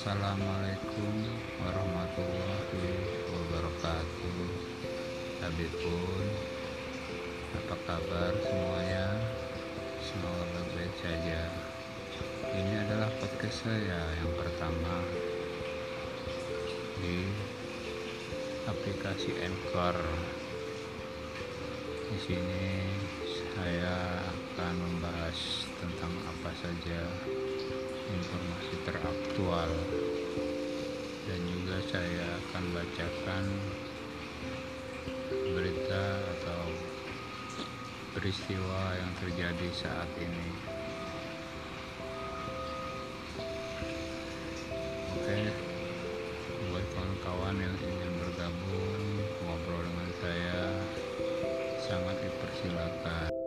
Assalamualaikum warahmatullahi wabarakatuh. Habibun Apa kabar semuanya? Semoga baik-baik saja. Ini adalah podcast saya yang pertama Di aplikasi Anchor. Di sini saya akan membahas tentang apa saja informasi spiritual dan juga saya akan bacakan berita atau peristiwa yang terjadi saat ini. Oke buat kawan-kawan yang ingin bergabung ngobrol dengan saya sangat dipersilakan.